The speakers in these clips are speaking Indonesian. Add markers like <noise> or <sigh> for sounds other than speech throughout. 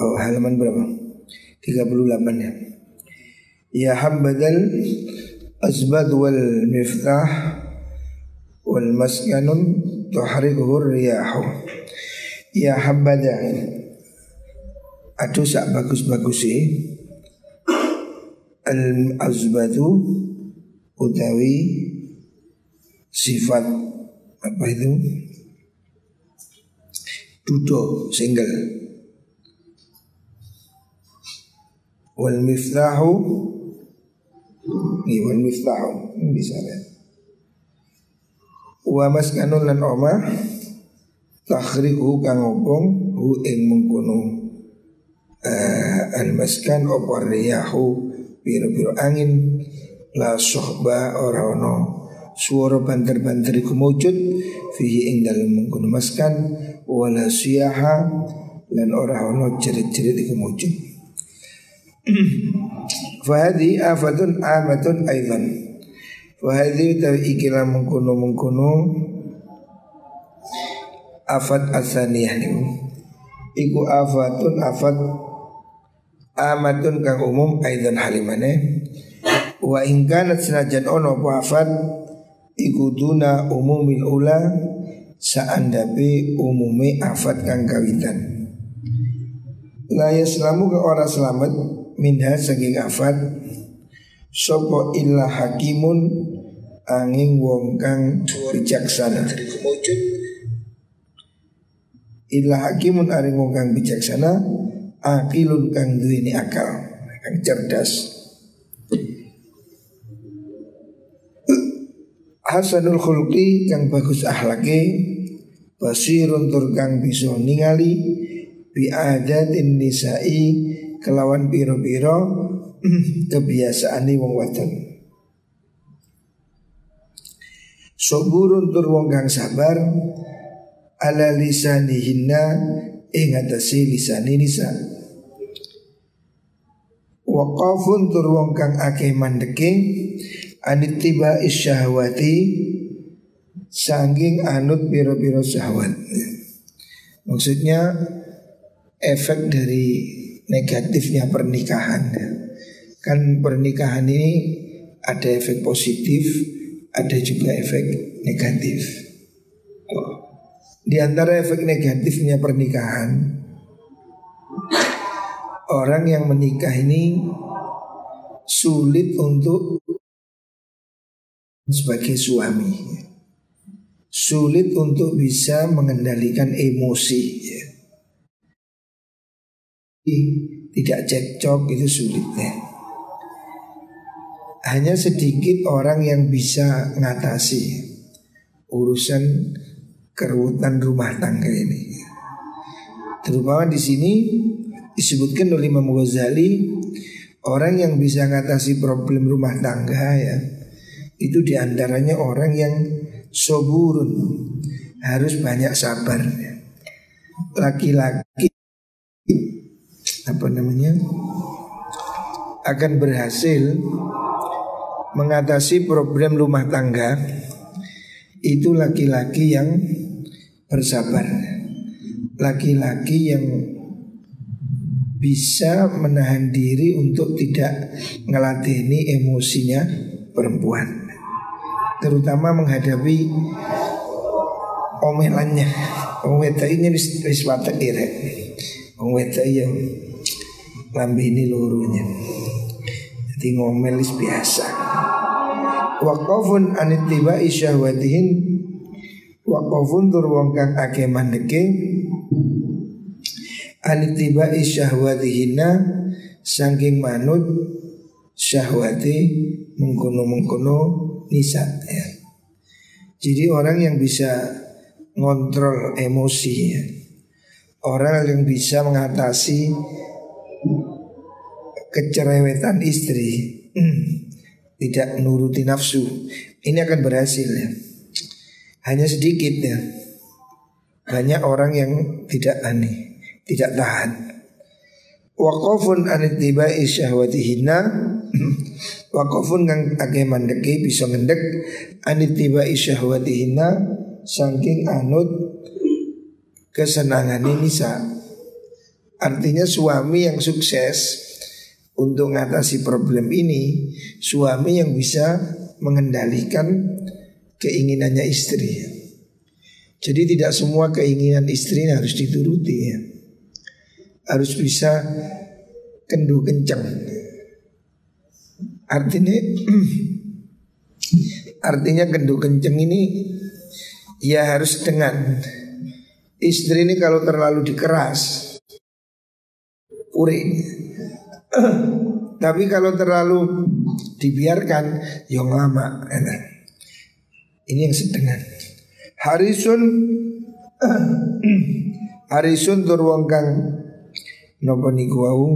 oh, halaman berapa? 38 ya. Ya hambadal azbad wal miftah wal maskanun tuhrikuhu riyahu. Ya hambada Aduh sak bagus-bagus sih Al azbadu utawi sifat apa itu dudo single wal miftahu ini wal miftahu ini bisa ya wa maskanun lan oma takhrihu kang opong hu ing mengkono. Uh, al maskan opo riyahu biru-biru angin. La sohba ora ono suara banter-banter iku mujud. Fihi ing dalem mengkono maskan. Wala siyaha lan ora ono jerit-jerit iku mujud <clears throat> Fahadi afatun amatun aidan. Fahadi utawi ikilah mengkuno mengkuno Afat asaniyah niku Iku afatun afat Amatun kang umum aidan halimane. Wa ingkanat senajan ono afat Iku duna umumil ula Saandapi umumi afat kang kawitan. Laya selamu ke orang selamat minha saking afat Sopo illa hakimun angin wong kang bijaksana. Illa hakimun aring wong kang bijaksana Akilun kang duweni akal Kang cerdas. Hasanul khulqi kang bagus ahlake Basirun tur kang bisa ningali Bi'adatin nisa'i kelawan biro-biro <clears throat> kebiasaan wong wadon. Soburun tur wong kang sabar ala lisanihinna ing atase lisani nisa. Waqafun tur wong kang akeh mandeke anittiba isyahwati sanging anut biro-biro syahwat. Maksudnya efek dari negatifnya pernikahan. Kan pernikahan ini ada efek positif, ada juga efek negatif. Di antara efek negatifnya pernikahan, orang yang menikah ini sulit untuk sebagai suami, sulit untuk bisa mengendalikan emosi. Ya tidak cekcok itu sulit ya. Hanya sedikit orang yang bisa ngatasi urusan keruwetan rumah tangga ini. Terutama di sini disebutkan oleh Imam Ghazali orang yang bisa ngatasi problem rumah tangga ya itu di antaranya orang yang soburun harus banyak sabar. Laki-laki apa namanya akan berhasil mengatasi problem rumah tangga itu laki-laki yang bersabar. Laki-laki yang bisa menahan diri untuk tidak ngelatini emosinya perempuan. Terutama menghadapi omelannya. Ometa ini wis wis watak irek. Yang lambe ini lurunya jadi ngomel biasa Wakafun anitiba isyahwatihin Wakafun tur wong kang ake mandeke Anitiba isyahwatihina Sangking manut Syahwati Mengkono-mengkono Nisa ya. Jadi orang yang bisa Ngontrol emosi ya. Orang yang bisa mengatasi kecerewetan istri, tidak nuruti nafsu, ini akan berhasil ya. Hanya sedikit ya. Banyak orang yang tidak aneh, tidak tahan. Waqafun anitibai syahwatihinna Waqafun kang ake mandeki bisa ngendek anitibai syahwatihinna saking anut kesenangan ini nisa. Artinya suami yang sukses untuk mengatasi problem ini, suami yang bisa mengendalikan keinginannya istri. Jadi tidak semua keinginan istri harus dituruti ya. Harus bisa kendu kencang. Artinya <clears throat> artinya kendu kencang ini ya harus dengan istri ini kalau terlalu dikeras puring. Tapi kalau terlalu dibiarkan yang lama. Ini yang sedengan. Harisun Harisun tur wong kang niku wau?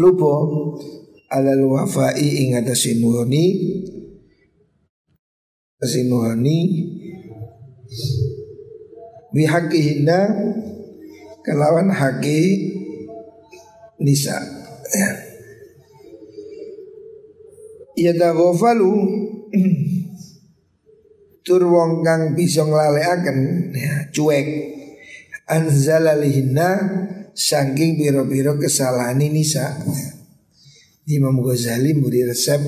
Lupa. Alal wafai ing atase nuhoni atase nuhoni bihaqihinna kelawan haki nisa ya. Yadaghafalu <clears throat> tur wong kang bisa nglalekaken ya, cuek anzalalihinna saking biro-biro kesalahan nisa. Imam Ghazali muri resep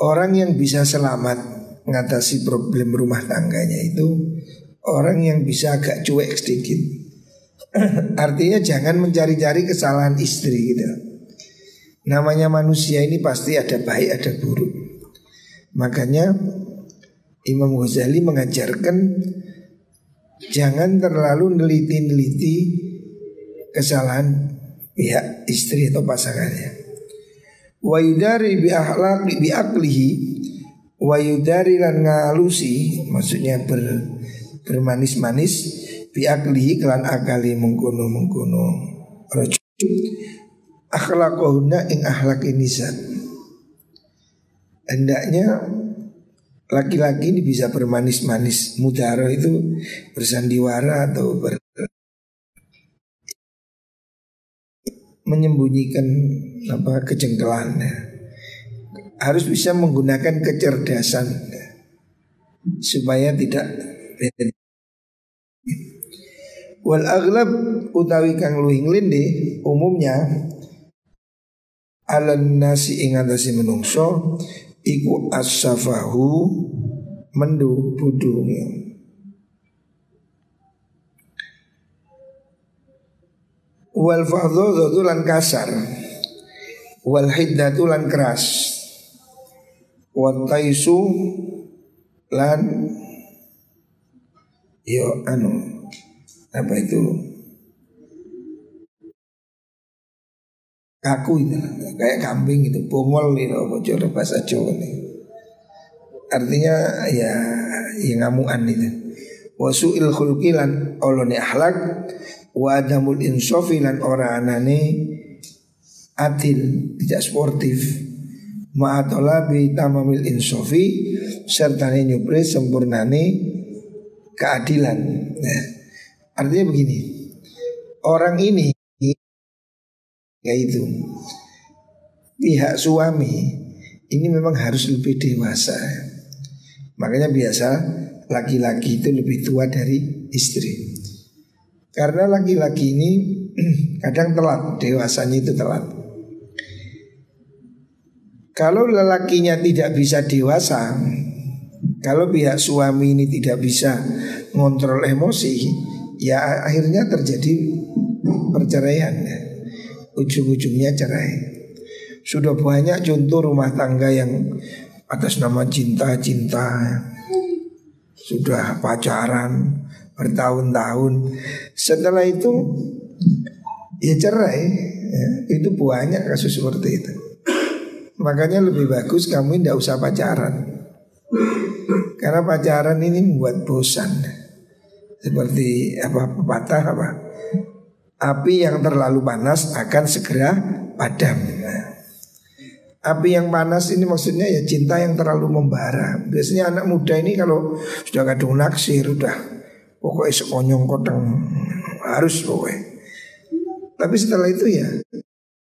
orang yang bisa selamat mengatasi problem rumah tangganya itu orang yang bisa agak cuek sedikit. <clears throat> Artinya jangan mencari-cari kesalahan istri gitu. Namanya manusia ini pasti ada baik ada buruk. Makanya Imam Ghazali mengajarkan jangan terlalu neliti-neliti kesalahan pihak istri atau pasangannya. Wa yudari bi akhlaqi bi aklihi wa yudari lan ngalusi maksudnya ber, bermanis-manis bi aklihi kelan akali mengkono-mengkono rajul akhlaqahunna ing akhlak nisa. Hendaknya laki-laki ini bisa bermanis-manis. Mudara itu bersandiwara atau ber menyembunyikan apa kejengkelannya. Harus bisa menggunakan kecerdasan supaya tidak wal aglab utawi kang luwing linde umumnya alan nasi ing atase menungso iku asafahu mendu budung wal fadhadhu lan kasar wal hiddatu lan keras wat taisu lan yo anu apa itu? Kaku itu. Kayak kambing itu. Bongol itu coba bahasa Jawa nih artinya ya ya ngamuan itu. Wasu il khulqilan olone akhlak. Wa adamul insofi lan ora anane adil tidak sportif. Ma'atola bi tamamil insofi serta nyupre sempurnane keadilan. Nah, artinya begini orang ini yaitu pihak suami ini memang harus lebih dewasa. Makanya biasa laki-laki itu lebih tua dari istri. Karena laki-laki ini <clears throat> kadang telat, dewasanya itu telat. Kalau lelakinya tidak bisa dewasa, kalau pihak suami ini tidak bisa ngontrol emosi, ya akhirnya terjadi perceraian ujung-ujungnya cerai. Sudah banyak contoh rumah tangga yang atas nama cinta-cinta sudah pacaran bertahun-tahun. Setelah itu ya cerai. Ya, itu banyak kasus seperti itu. Makanya lebih bagus kamu tidak usah pacaran. Karena pacaran ini membuat bosan. Seperti apa pepatah apa? Api yang terlalu panas akan segera padam. Nah, api yang panas ini maksudnya ya cinta yang terlalu membara. Biasanya anak muda ini kalau sudah kadung naksir, udah pokoknya sekonyong kodang harus pokoknya. Tapi setelah itu ya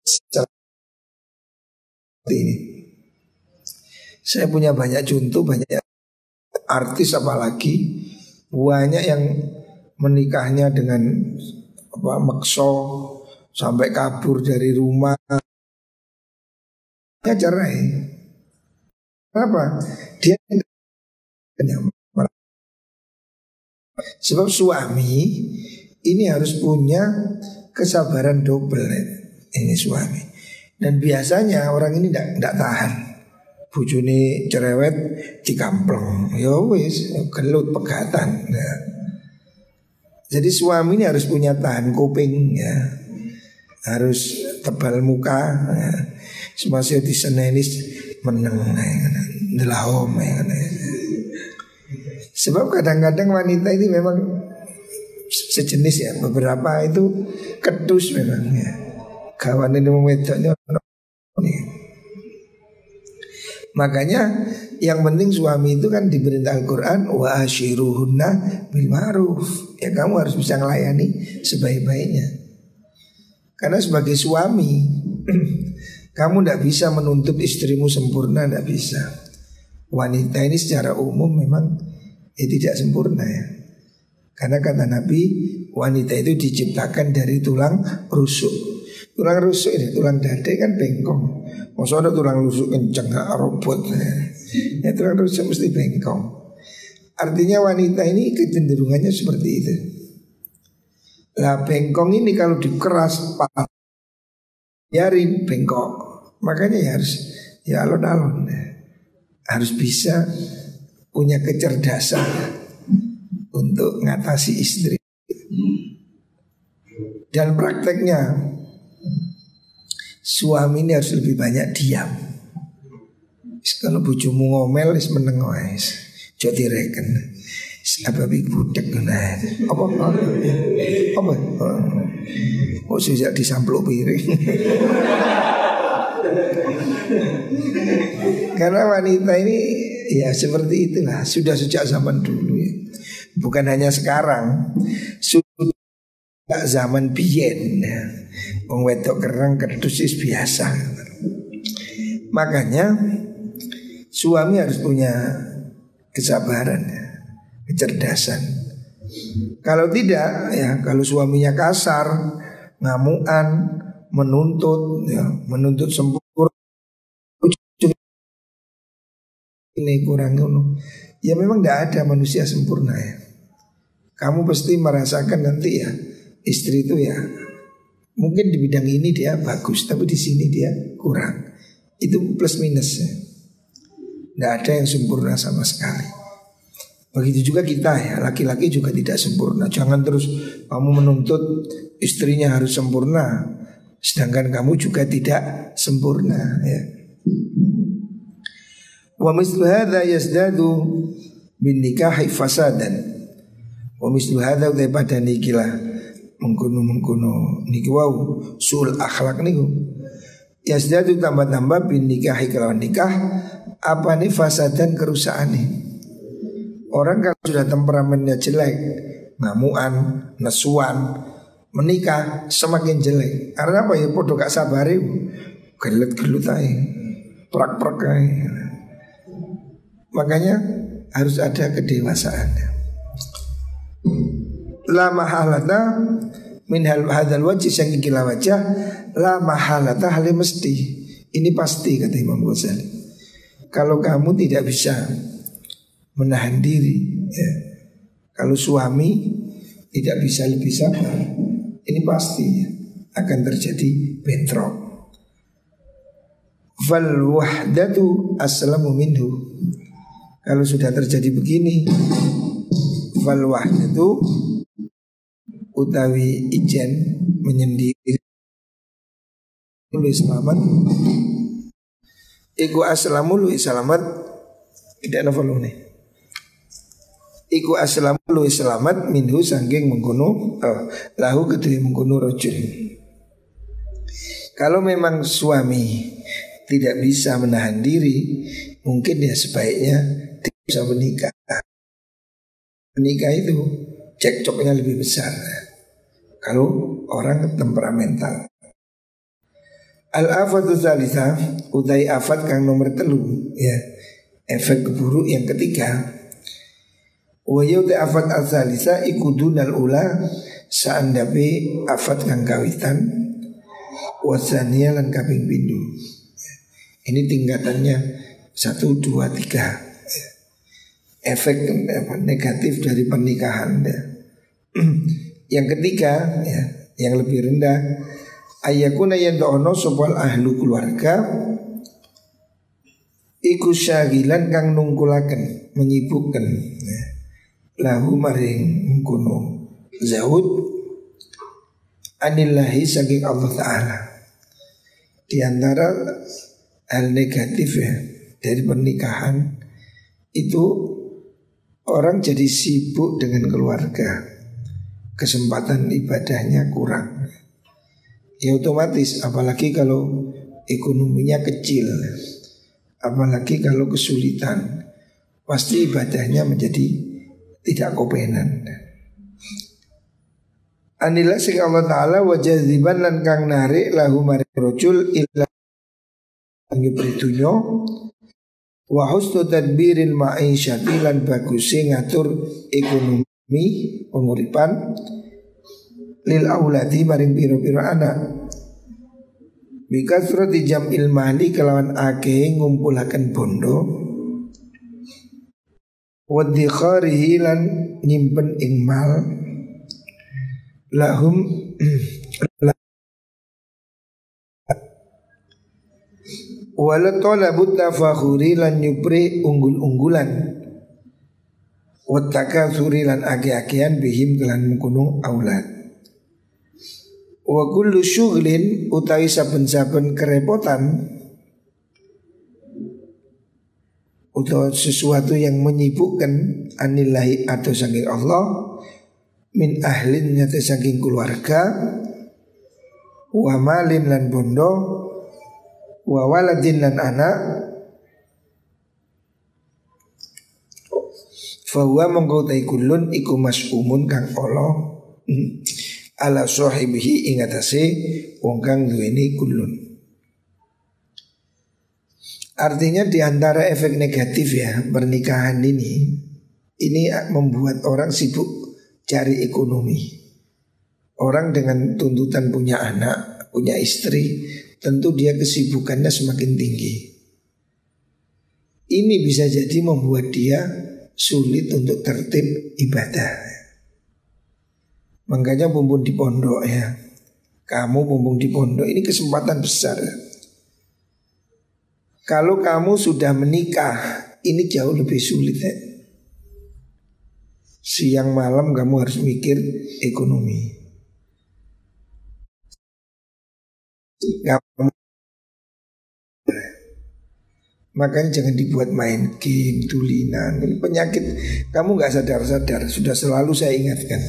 seperti ini. Saya punya banyak contoh, banyak artis apalagi banyak yang menikahnya dengan apa makso sampai kabur dari rumah. Ya cerai. Kenapa? Dia sebab suami ini harus punya kesabaran double ini suami. Dan biasanya orang ini tidak tahan bujuni cerewet dikampleng ya wis gelut pegatan nah. Jadi suami ini harus punya tahan kuping ya. Harus tebal muka ya. Semasih di senenis meneng Delahom ya. Sebab kadang-kadang wanita ini memang sejenis ya Beberapa itu kedus memang ya Kawan ini wedoknya Makanya yang penting suami itu kan diperintah Al-Quran wa ashiruhunna bil ma'ruf. Ya kamu harus bisa melayani sebaik-baiknya. Karena sebagai suami <clears throat> kamu tidak bisa menuntut istrimu sempurna, tidak bisa. Wanita ini secara umum memang ya tidak sempurna ya. Karena kata Nabi wanita itu diciptakan dari tulang rusuk. Tulang rusuk ini, tulang dada kan bengkong. Masa ada tulang rusuk kenceng robot. Ya tulang rusuk mesti bengkong. Artinya wanita ini kecenderungannya seperti itu. Lah bengkong ini kalau dikeras biarin bengkok. Makanya ya harus ya alon-alon. Harus bisa punya kecerdasan untuk ngatasi istri. Dan prakteknya suami ini harus lebih banyak diam. Kalau bujumu ngomel is meneng wis. Jadi reken. Apa big budek nah. Apa? Apa? Oh sejak disampluk piring. Karena wanita ini ya seperti itulah sudah sejak zaman dulu ya. Bukan hanya sekarang, sudah zaman biyen. Wong wedok kerang kerdusis biasa. Makanya suami harus punya kesabaran, kecerdasan. Kalau tidak, ya kalau suaminya kasar, ngamuan, menuntut, ya, menuntut sempurna, ini kurang Ya memang tidak ada manusia sempurna ya. Kamu pasti merasakan nanti ya istri itu ya Mungkin di bidang ini dia bagus, tapi di sini dia kurang. Itu plus minusnya. Tidak ada yang sempurna sama sekali. Begitu juga kita ya, laki-laki juga tidak sempurna. Jangan terus kamu menuntut istrinya harus sempurna, sedangkan kamu juga tidak sempurna ya. Wa mislu hadza yazdadu bin nikahi fasadan. Wa mislu hadza daripada nikilah mengkuno mengkuno niki wau sul akhlak niku. Yasdadu tambah-tambah bin nikah kelawan nikah apa nih fasadan kerusakan nih orang kalau sudah temperamennya jelek ngamuan nesuan menikah semakin jelek. Karena apa? Ya podo gak sabar gelut gelut aja prak prak aja makanya harus ada kedewasaan la mahalata min hal hadzal wajh yang kila wajah la mahalata hal mesti. Ini pasti kata Imam Ghazali. Kalau kamu tidak bisa menahan diri ya. Kalau suami tidak bisa lebih sabar Ini pasti ya, akan terjadi bentrok Fal wahdatu aslamu minhu Kalau sudah terjadi begini Fal wahdatu utawi ijen menyendiri lu selamat Iku aslamu lu selamat tidak nafal nih Iku aslam lu selamat minhu sangking mengkuno oh, lahu kedua mengkuno rojul. Kalau memang suami tidak bisa menahan diri, mungkin ya sebaiknya tidak bisa menikah. Menikah itu cekcoknya lebih besar. Kalau orang temperamental. Al afatu salisa utai afat kang nomor telu ya. Efek keburuk yang ketiga. Wa yauti afat al salisa ikudunal ula saandape afat kang kawitan wasania lan kaping ini tingkatannya satu dua tiga. Efek negatif dari pernikahan <clears throat> yang ketiga ya yang lebih rendah ayakuna dono sopal ahlu keluarga. Iku syagilan kang nungkulaken menyibukkan ya. lahu maring mengkono. Zahud anillahi saking Allah taala. Di antara hal negatif ya dari pernikahan itu orang jadi sibuk dengan keluarga kesempatan ibadahnya kurang. Ya otomatis apalagi kalau ekonominya kecil apalagi kalau kesulitan pasti ibadahnya menjadi tidak kopenan. Anilah sing Allah Ta'ala wajah ziban lan kang narik lahu maring rojul illa ngibri dunyo wa husnu tadbiril ma'isyati lan bagusi ngatur ekonomi penguripan lil auladi maring piro-piro anak Bika surat di jam ilmali kelawan ake ngumpulakan bondo. Wadi kharihi lan nyimpen ingmal Lahum <clears throat> Wala talabut tafakhuri lan nyupri unggul-unggulan Wataka suri lan ake-akean bihim kelan mengkunung aulad. Wa kullu syughlin utawi saben-saben kerepotan atau sesuatu yang menyibukkan anillahi atau saking Allah min ahlin nyata saking keluarga wa malin lan bondo wa waladin lan anak Fahuwa mengkau kulun iku mas'umun kang Allah ala sahibihi ingatase wong kang duweni kulun. Artinya di antara efek negatif ya pernikahan ini ini membuat orang sibuk cari ekonomi. Orang dengan tuntutan punya anak, punya istri, tentu dia kesibukannya semakin tinggi. Ini bisa jadi membuat dia sulit untuk tertib ibadah. Makanya bumbung di pondok ya Kamu bumbung di pondok ini kesempatan besar. Kalau kamu sudah menikah Ini jauh lebih sulit ya. Siang malam kamu harus mikir ekonomi Makanya jangan dibuat main game, tulinan Ini penyakit Kamu gak sadar-sadar Sudah selalu saya ingatkan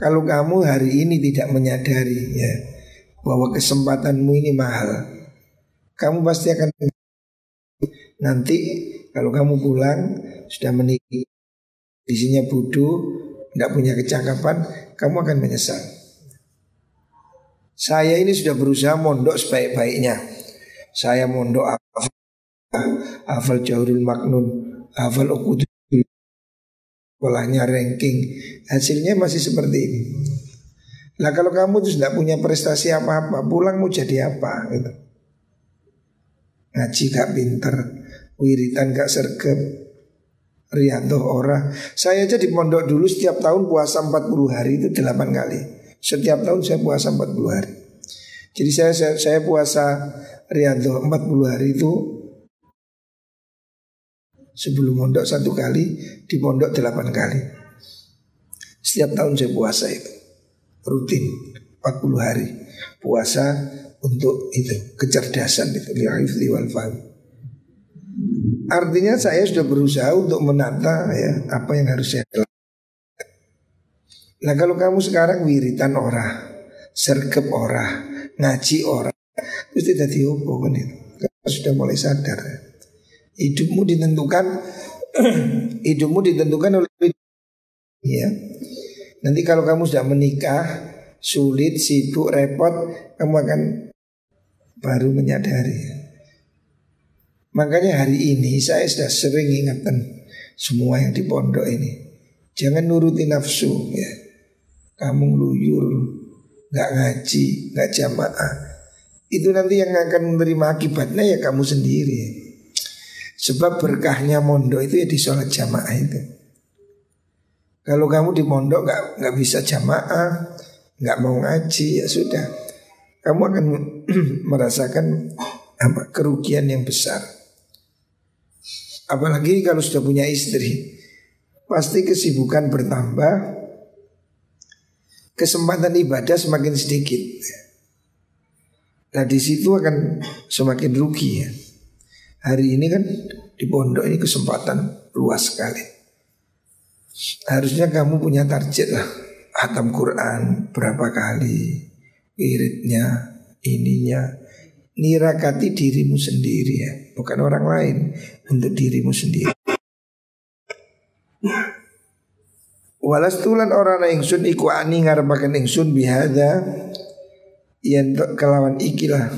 kalau kamu hari ini tidak menyadari ya bahwa kesempatanmu ini mahal, kamu pasti akan nanti kalau kamu pulang sudah menikah, isinya bodoh, tidak punya kecakapan, kamu akan menyesal. Saya ini sudah berusaha mondok sebaik-baiknya. Saya mondok hafal, <coughs> hafal Jahurul Maknun, hafal Ukudul sekolahnya ranking hasilnya masih seperti ini. Nah kalau kamu tuh tidak punya prestasi apa-apa, pulang mau jadi apa gitu. Ngaji gak pinter, wiritan gak sergap, rianto ora. Saya aja di pondok dulu setiap tahun puasa 40 hari itu 8 kali. Setiap tahun saya puasa 40 hari. Jadi saya saya, saya puasa rianto 40 hari itu Sebelum mondok satu kali Di pondok delapan kali Setiap tahun saya puasa itu Rutin 40 hari Puasa untuk itu Kecerdasan itu Li'ifli wal Artinya saya sudah berusaha untuk menata ya apa yang harus saya lakukan. Nah kalau kamu sekarang wiritan ora, sergep ora, ngaji ora, terus tidak diopo kan itu. Kamu sudah mulai sadar. Hidupmu ditentukan, <clears throat> hidupmu ditentukan oleh ya. Nanti kalau kamu sudah menikah, sulit, sibuk, repot, kamu akan baru menyadari. Makanya hari ini saya sudah sering ingatkan semua yang di pondok ini. Jangan nuruti nafsu ya kamu luyur, nggak ngaji, nggak jamaah, itu nanti yang akan menerima akibatnya ya kamu sendiri. Sebab berkahnya mondok itu ya di sholat jamaah itu. Kalau kamu di mondok nggak nggak bisa jamaah, nggak mau ngaji ya sudah, kamu akan <clears throat> merasakan apa kerugian yang besar. Apalagi kalau sudah punya istri, pasti kesibukan bertambah, kesempatan ibadah semakin sedikit. Nah di situ akan semakin rugi ya. Hari ini kan di pondok ini kesempatan luas sekali. Harusnya kamu punya target lah. Hatam Quran berapa kali, iritnya, ininya. Nirakati dirimu sendiri ya, bukan orang lain untuk dirimu sendiri. Walas tulan orang ingsun iku ani ngarepaken ingsun bihada yen kelawan ikilah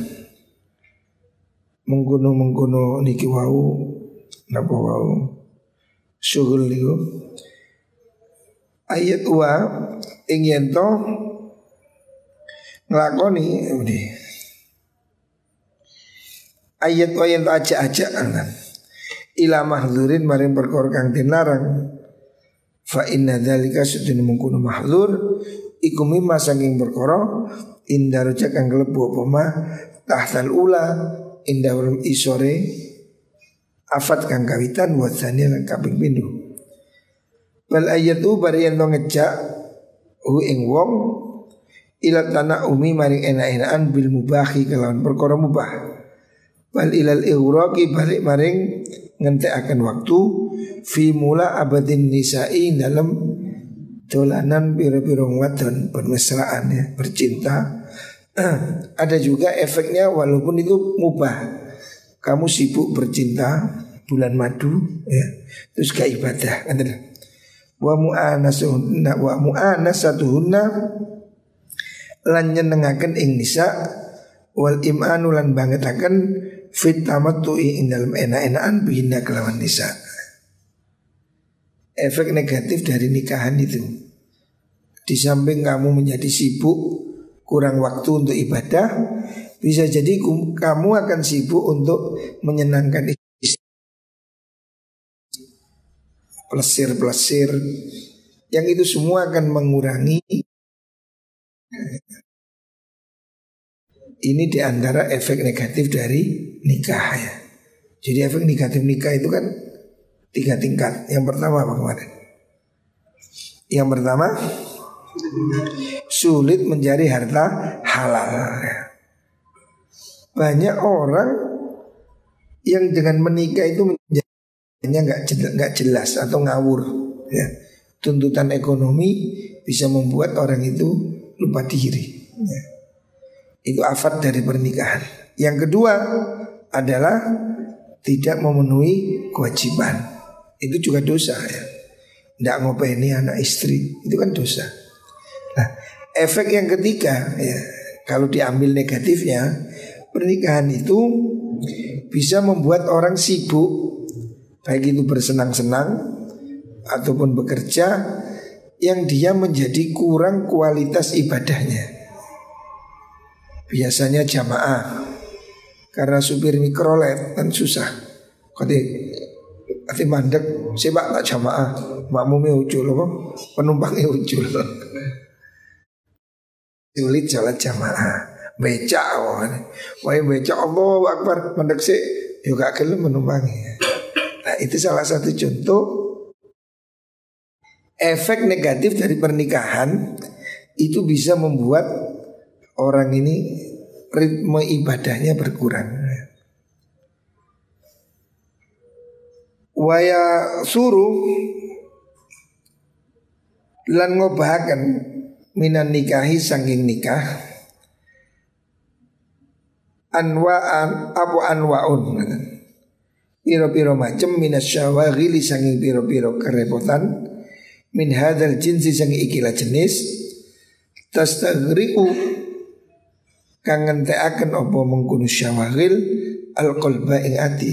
mengguno mengguno niki wau. Napa wau? Syughul niku. Ayat wa ing yen to nglakoni ayat wa yen aja-aja ila mahzurin maring perkara kang dilarang Fa inna dzalika sedene mengkono mahdzur iku mimma saking perkara indaruja kang klebu apa tahtal ula indah isore afat kang kawitan wa tsania lan kaping pindho. Wal ayatu bari yen ngejak hu ing wong ila tanah umi maring enak-enakan bil mubahi kelawan perkara mubah. Wal ilal ihraqi balik maring akan waktu fi mula abadin nisa'i dalam dolanan biro-biro wadon bermesraan ya bercinta <clears throat> ada juga efeknya walaupun itu mubah kamu sibuk bercinta bulan madu ya terus gak ibadah wa mu'anasuhunna wa mu'anasatuhunna lan nyenengaken ing nisa wal imanu lan bangetaken fit tamattu'i ing dalam enak-enakan bina kelawan nisa. Efek negatif dari nikahan itu di samping kamu menjadi sibuk kurang waktu untuk ibadah bisa jadi kamu akan sibuk untuk menyenangkan istri plesir-plesir yang itu semua akan mengurangi ini di antara efek negatif dari nikah ya. Jadi efek negatif nikah itu kan tiga tingkat. Yang pertama apa kemarin? Yang pertama sulit mencari harta halal. Ya. Banyak orang yang dengan menikah itu menjadinya nggak nggak jelas atau ngawur. Ya. Tuntutan ekonomi bisa membuat orang itu lupa diri. Ya. Itu afat dari pernikahan. Yang kedua adalah tidak memenuhi kewajiban. Itu juga dosa ya. Tidak ngopeni anak istri itu kan dosa. Efek yang ketiga ya, kalau diambil negatifnya, pernikahan itu bisa membuat orang sibuk baik itu bersenang-senang ataupun bekerja yang dia menjadi kurang kualitas ibadahnya. Biasanya jamaah Karena supir mikrolet kan susah. Kati mandek Sebab tak jamaah Makmumnya ucul Penumpangnya ucul Sulit jalan jamaah. Becak Wah becak Allah Akbar. Mandek sih Juga kelem menumpangi. Nah itu salah satu contoh Efek negatif dari pernikahan Itu bisa membuat orang ini ritme ibadahnya berkurang. Waya suruh lan ngobahaken minan nikahi sanging nikah anwaan apa anwaun? Piro-piro macem minas syawagili sanging piro-piro kerepotan min hadal jinsi sanging ikilah jenis tastagriku kangen teaken opo mengkunu syawagil al qalba ing ati.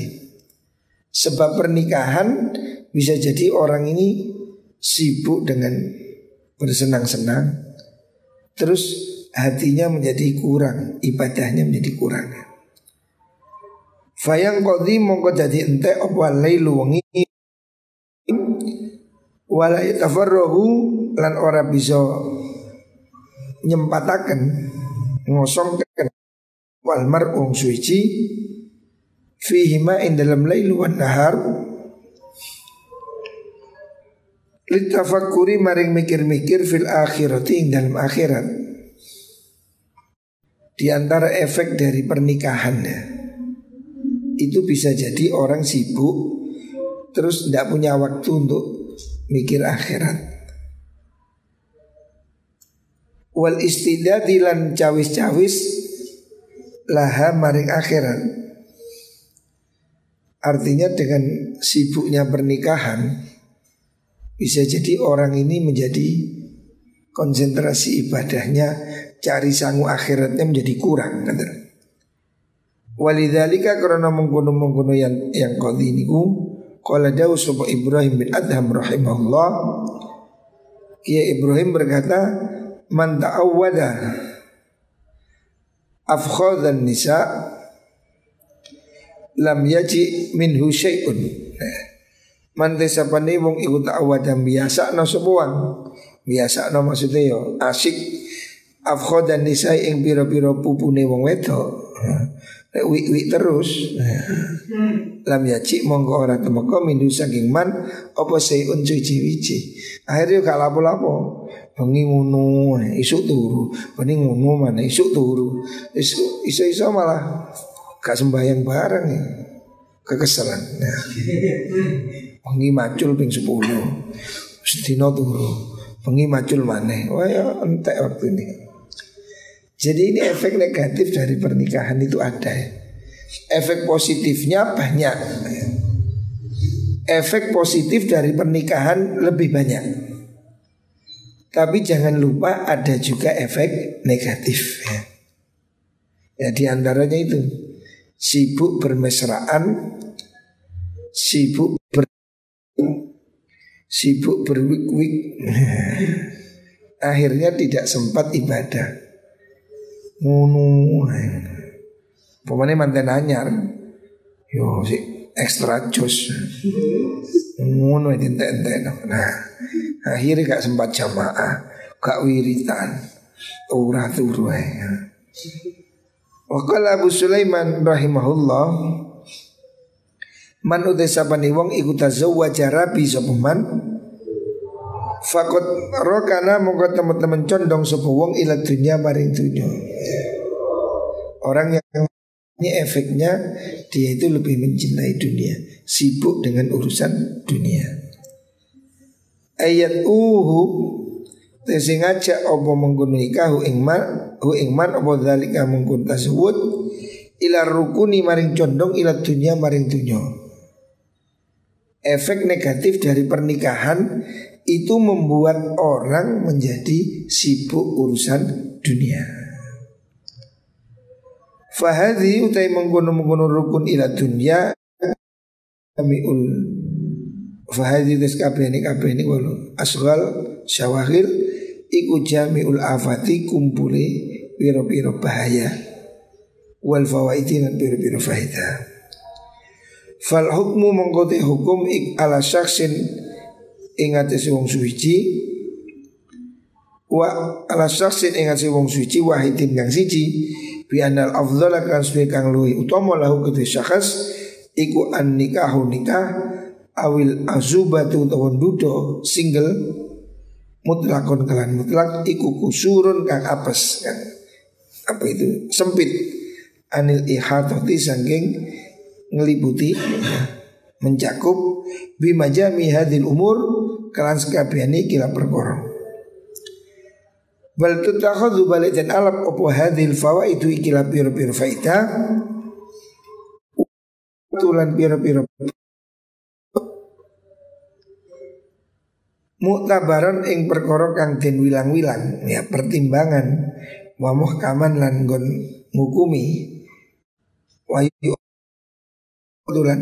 Sebab pernikahan bisa jadi orang ini sibuk dengan bersenang-senang Terus hatinya menjadi kurang, ibadahnya menjadi kurang. Fayang kodi mongko jadi ente apa lailu wengi. Wala yatafarrahu lan ora bisa nyempataken ngosongken. Wal mar'ung suci. Fihi ma in dalam lailu wan nahar litafakuri maring mikir-mikir fil akhirati dalam akhirat. Di antara efek dari pernikahannya. Itu bisa jadi orang sibuk terus tidak punya waktu untuk mikir akhirat. Wal istidadilan cawis-cawis laha maring akhirat. Artinya dengan sibuknya pernikahan bisa jadi orang ini menjadi konsentrasi ibadahnya cari sangu akhiratnya menjadi kurang kata. Walidhalika karena menggunung menggunung yang yang kau ini ku Qala dawu Ibrahim bin Adham rahimahullah Kia Ibrahim berkata Man ta'awwada Afkhadan nisa lam yaji minhu syai'un. Nah, man desapane wong tak awadam biasa no sebuang. Biasa no maksudnya yo asik. Afkhodan nisa ing piro-piro pupune wong wedok. Nek wik-wik terus. Lam yaci mongko ora temeka mindu saking man Apa sayun cuci-wici Akhirnya gak lapo-lapo. Bengi ngunu isuk turu. Bengi ngunu mana isuk turu. Isu-isu malah Gak sembahyang bareng. Ya. Kekesalan <laughs> nah. Pengi macul ping sepuluh. Sedino turu. Pengi macul maneh. Wah ya entek waktu ini. Jadi ini efek negatif dari pernikahan itu ada. Ya Efek positifnya banyak. Efek positif dari pernikahan lebih banyak. Tapi jangan lupa ada juga efek negatif ya. Ya di antaranya itu. Sibuk bermesraan, sibuk sibuk berwik-wik. <laughs> Akhirnya tidak sempat ibadah. Ngunu. Pemane manten anyar. Yo si ekstra jos. Ngono ente-ente. Nah, akhirnya gak sempat jamaah, gak wiritan. Ora turu Waqala Abu Sulaiman rahimahullah Man udesa pani wong iku tazawwaja rabi sapa man? Fakot rokana mongko teman-teman condong sapa wong ila dunya maring dunya Orang yang ini efeknya dia itu lebih mencintai dunia. Sibuk dengan urusan dunia. Ayat uhu Tesi ngajak opo menggunai kahu ingman Hu ingman opo dalika menggun tasawud Ila rukuni maring condong ila dunia maring dunia Efek negatif dari pernikahan Itu membuat orang menjadi sibuk urusan dunia. Fahadi utai menggunung menggunung rukun ila dunia Kamiul Fahadi tes kabeh ini kabeh ini walu Asgal syawahil iku jamiul afati kumpule piro-piro bahaya. Wal fawaiti dan piro-piro faida fal hukmu mengkoti hukum ik ala syaksin ingat si wong suci. Wa ala syaksin ingat si wong suci wahidin kang siji. Bi anal afdhal kan suwe kang luwi utama lahu kedhe syakhs iku an nikahu nikah awil azubatu tawon dudo single mutlakon kalan mutlak iku kusurun kang apes. Kan apa itu? Sempit. Anil ihatati sangking ngeliputi mencakup bimajami hadil umur kelan sekabiani kila perkara. Bal tutakhadhu balik dan alap opo hadil fawa itu ikilah piro-piro faida. Tulan piro-piro. Muktabaran ing perkara kang den wilang-wilang ya pertimbangan wa muhkaman lan gon ngukumi. Wayu tulan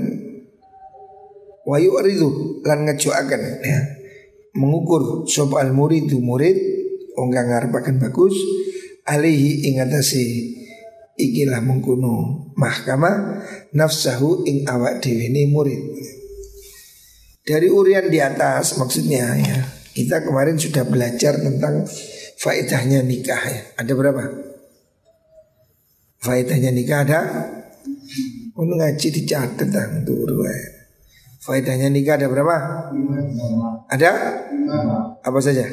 wayu ridu lan ngejoaken ya mengukur sop al murid wong kang ngarepaken bagus alihi ing atase ikilah mengkuno mahkamah nafsahu ing awak dhewe murid. Dari urian di atas maksudnya ya. Kita kemarin sudah belajar tentang faedahnya nikah ya. Ada berapa? Faedahnya nikah ada? Untuk ngaji dicatat tentang turu ya. Faedahnya nikah ada berapa? Ada? Apa saja?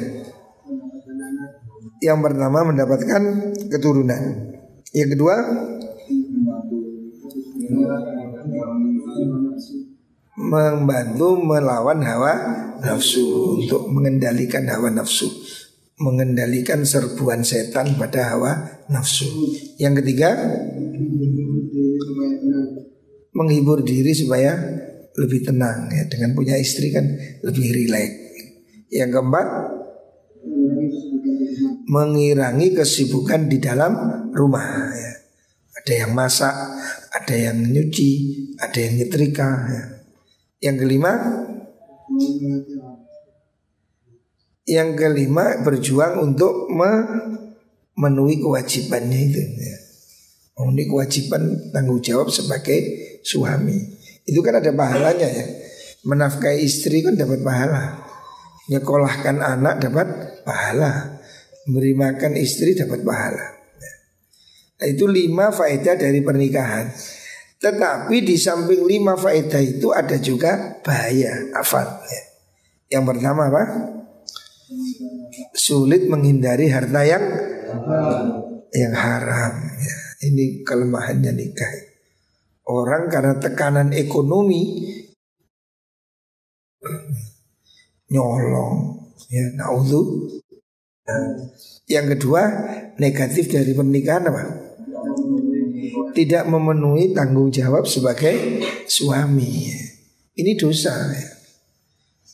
Yang pertama mendapatkan keturunan. Yang kedua membantu melawan hawa nafsu untuk mengendalikan hawa nafsu, mengendalikan serbuan setan pada hawa nafsu. Yang ketiga menghibur diri supaya lebih tenang ya dengan punya istri kan lebih rileks. Yang keempat mengirangi kesibukan di dalam rumah ya. Ada yang masak, ada yang nyuci, ada yang nyetrika ya. Yang kelima Yang kelima berjuang untuk memenuhi kewajibannya itu ya. Memenuhi kewajiban tanggung jawab sebagai suami. Itu kan ada pahalanya ya. Menafkahi istri kan dapat pahala. Nyekolahkan anak dapat pahala. Memberi makan istri dapat pahala. Nah itu lima faedah dari pernikahan. Tetapi di samping lima faedah itu ada juga bahaya afal ya. Yang pertama apa? Sulit menghindari harta yang yang haram ya. Ini kelemahannya nikah Orang karena tekanan ekonomi Nyolong ya naudhu yang kedua negatif dari pernikahan apa? Tidak memenuhi tanggung jawab sebagai suami. Ini dosa. Ya.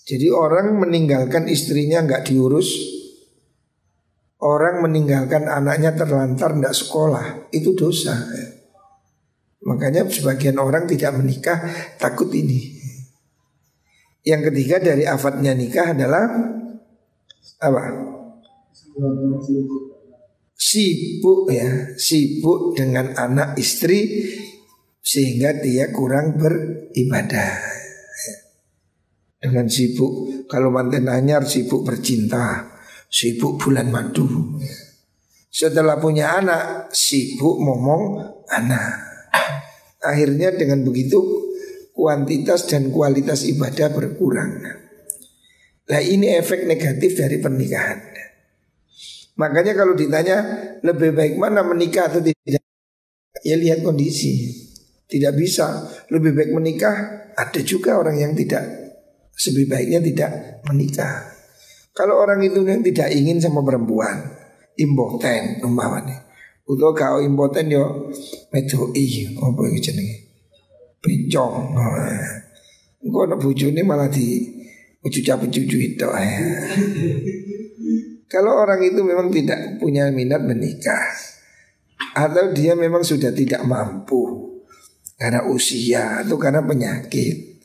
Jadi orang meninggalkan istrinya nggak diurus, orang meninggalkan anaknya terlantar nggak sekolah, itu dosa. Ya. Makanya sebagian orang tidak menikah takut ini. Yang ketiga dari afatnya nikah adalah apa? Sibuk ya, sibuk dengan anak istri sehingga dia kurang beribadah. Dengan sibuk, kalau manten anyar sibuk bercinta, sibuk bulan madu. Setelah punya anak, sibuk ngomong anak. Akhirnya dengan begitu kuantitas dan kualitas ibadah berkurang. Nah ini efek negatif dari pernikahan. Makanya kalau ditanya lebih baik mana menikah atau tidak, ya lihat kondisi. Tidak bisa lebih baik menikah. Ada juga orang yang tidak lebih baiknya tidak menikah. Kalau orang itu yang tidak ingin sama perempuan, impoten umpamanya. Utuh kau impoten yo medoi apa itu jenenge? Bencong. Engko ana bojone malah di ucuca-ucucu itu. Kalau orang itu memang tidak punya minat menikah Atau dia memang sudah tidak mampu Karena usia atau karena penyakit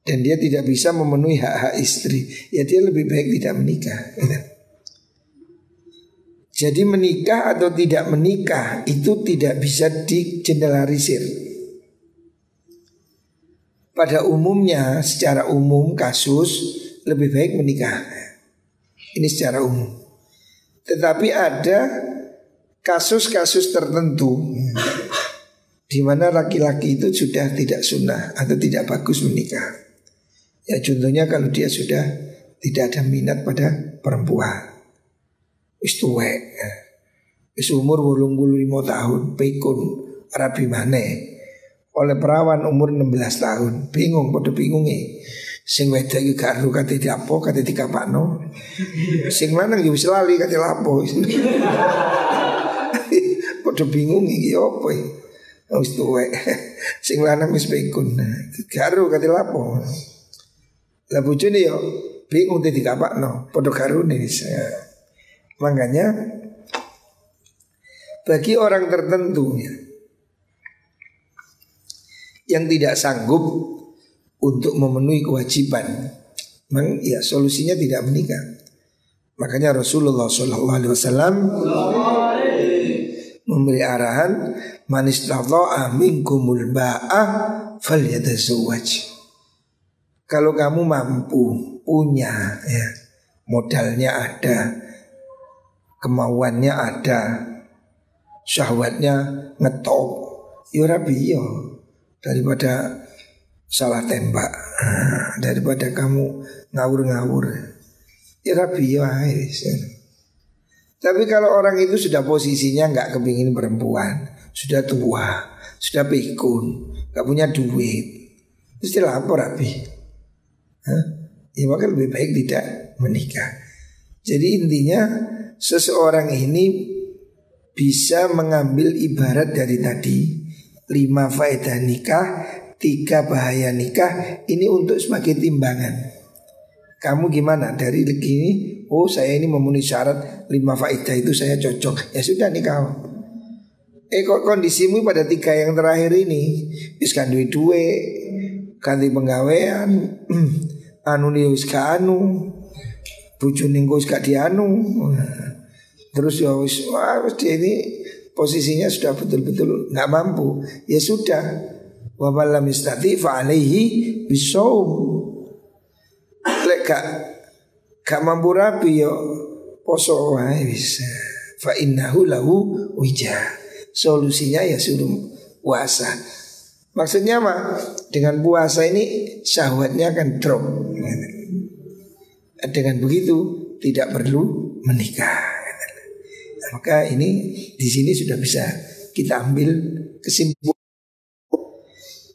Dan dia tidak bisa memenuhi hak-hak istri Ya dia lebih baik tidak menikah Jadi menikah atau tidak menikah Itu tidak bisa digeneralisir Pada umumnya secara umum kasus Lebih baik menikah ini secara umum. Tetapi ada kasus-kasus tertentu di mana laki-laki itu sudah tidak sunnah atau tidak bagus menikah. Ya contohnya kalau dia sudah tidak ada minat pada perempuan. Wis tuwek. Wis umur 85 tahun, pekun, rabi mana oleh perawan umur 16 tahun. Bingung, pada bingung nih. Sing wedok iki gak ero kate diapo kate dikapakno. Sing lanang yo wis lali kate lapo. <laughs> Padha bingung iki opo iki. Wis tuwek. <laughs> Sing lanang wis pikun. Gak ero kate lapo. Lah bojone yo bingung tadi dikapakno. Padha karune wis. Makanya bagi orang tertentu ya, yang tidak sanggup untuk memenuhi kewajiban, memang ya solusinya tidak menikah. Makanya Rasulullah Shallallahu Alaihi Wasallam memberi arahan manis amin kumul ba'ah fal Kalau kamu mampu punya ya modalnya ada, kemauannya ada, syahwatnya ngetop, ya rabi ya daripada salah tembak <laughs> daripada kamu ngawur-ngawur. Ya rabi ya tapi kalau orang itu sudah posisinya nggak kepingin perempuan sudah tua sudah pikun nggak punya duit mesti lapor rabi Hah? ya maka lebih baik tidak menikah. Jadi intinya seseorang ini bisa mengambil ibarat dari tadi lima faedah nikah, tiga bahaya nikah ini untuk sebagai timbangan. Kamu gimana dari begini? Oh saya ini memenuhi syarat lima faedah itu saya cocok. Ya sudah nikah. Eh kok kondisimu pada tiga yang terakhir ini Iskan duit duwe Ganti penggawean <clears throat> Anu nih wis anu Bucu ninggo wis dianu Terus ya wis wah dia ini posisinya sudah betul-betul nggak mampu, ya sudah. Wa malam istati fa alaihi bisawm. Lek gak gak mampu rapi yo poso wae bisa. Fa innahu lahu wija. Solusinya ya suruh puasa. Maksudnya apa? Dengan puasa ini syahwatnya akan drop. Dengan begitu tidak perlu menikah. Maka ini di sini sudah bisa kita ambil kesimpulan.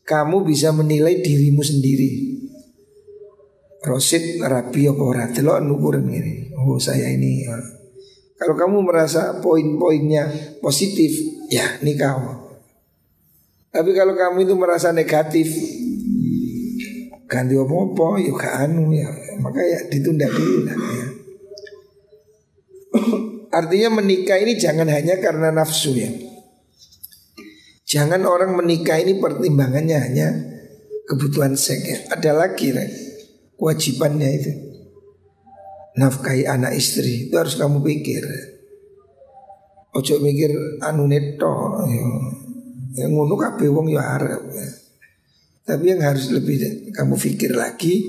Kamu bisa menilai dirimu sendiri. Rosid rapi apa ora nukuran ini. Oh saya ini ya. Kalau kamu merasa poin-poinnya positif, ya nikah. Tapi kalau kamu itu merasa negatif, ganti apa-apa, yuk ya anu ya, maka ya ditunda dulu lah ya. Artinya menikah ini jangan hanya karena nafsu ya. Jangan orang menikah ini pertimbangannya hanya kebutuhan seks ya. Ada lagi kan kewajibannya itu. Nafkahi anak istri itu harus kamu pikir. Ojo mikir anu neto ya. Yang ngono kabeh wong ya arep ya. Tapi yang harus lebih kamu pikir lagi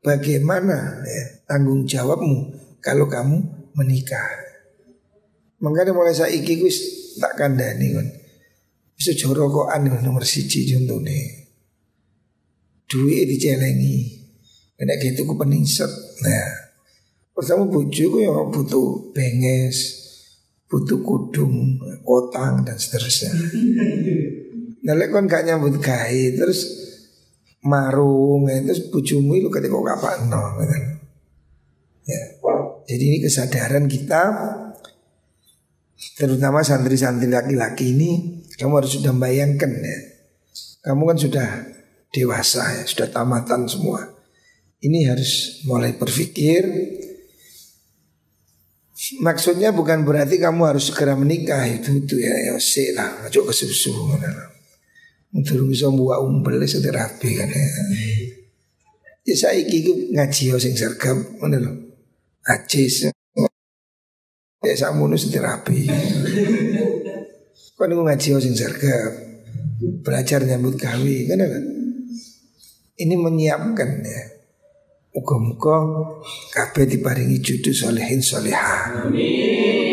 bagaimana ya, tanggung jawabmu kalau kamu menikah. Makanya mulai saya iki gus tak kandani kan. Bisa jorokokan nomor siji contohnya. Duit dicelengi. Kena gitu ku peningset. Nah, pertama bujuku ya butuh benges, butuh kudung, kotang dan seterusnya. Nah, kon gak nyambut gawe terus marung, ya, terus bujumu itu ketika kok kapan no, gitu. Ya. Jadi ini kesadaran kita Terutama santri-santri laki-laki ini Kamu harus sudah bayangkan ya. Kamu kan sudah dewasa ya Sudah tamatan semua. Ini harus mulai berpikir. Maksudnya bukan berarti kamu harus segera menikah Itu itu ya Ya sih lah Ngajak ke susu Untuk bisa buat umpel Sudah rapi kan ya. Ya saya iki ngaji sing sergap Mana lo Ngaji Ya sakmono sing rapi. Kau nunggu ngaji sing sergap. Belajar nyambut gawe kan kan. Ini menyiapkan ya. Muka-muka kabeh diparingi judul solehin soleha. Amin.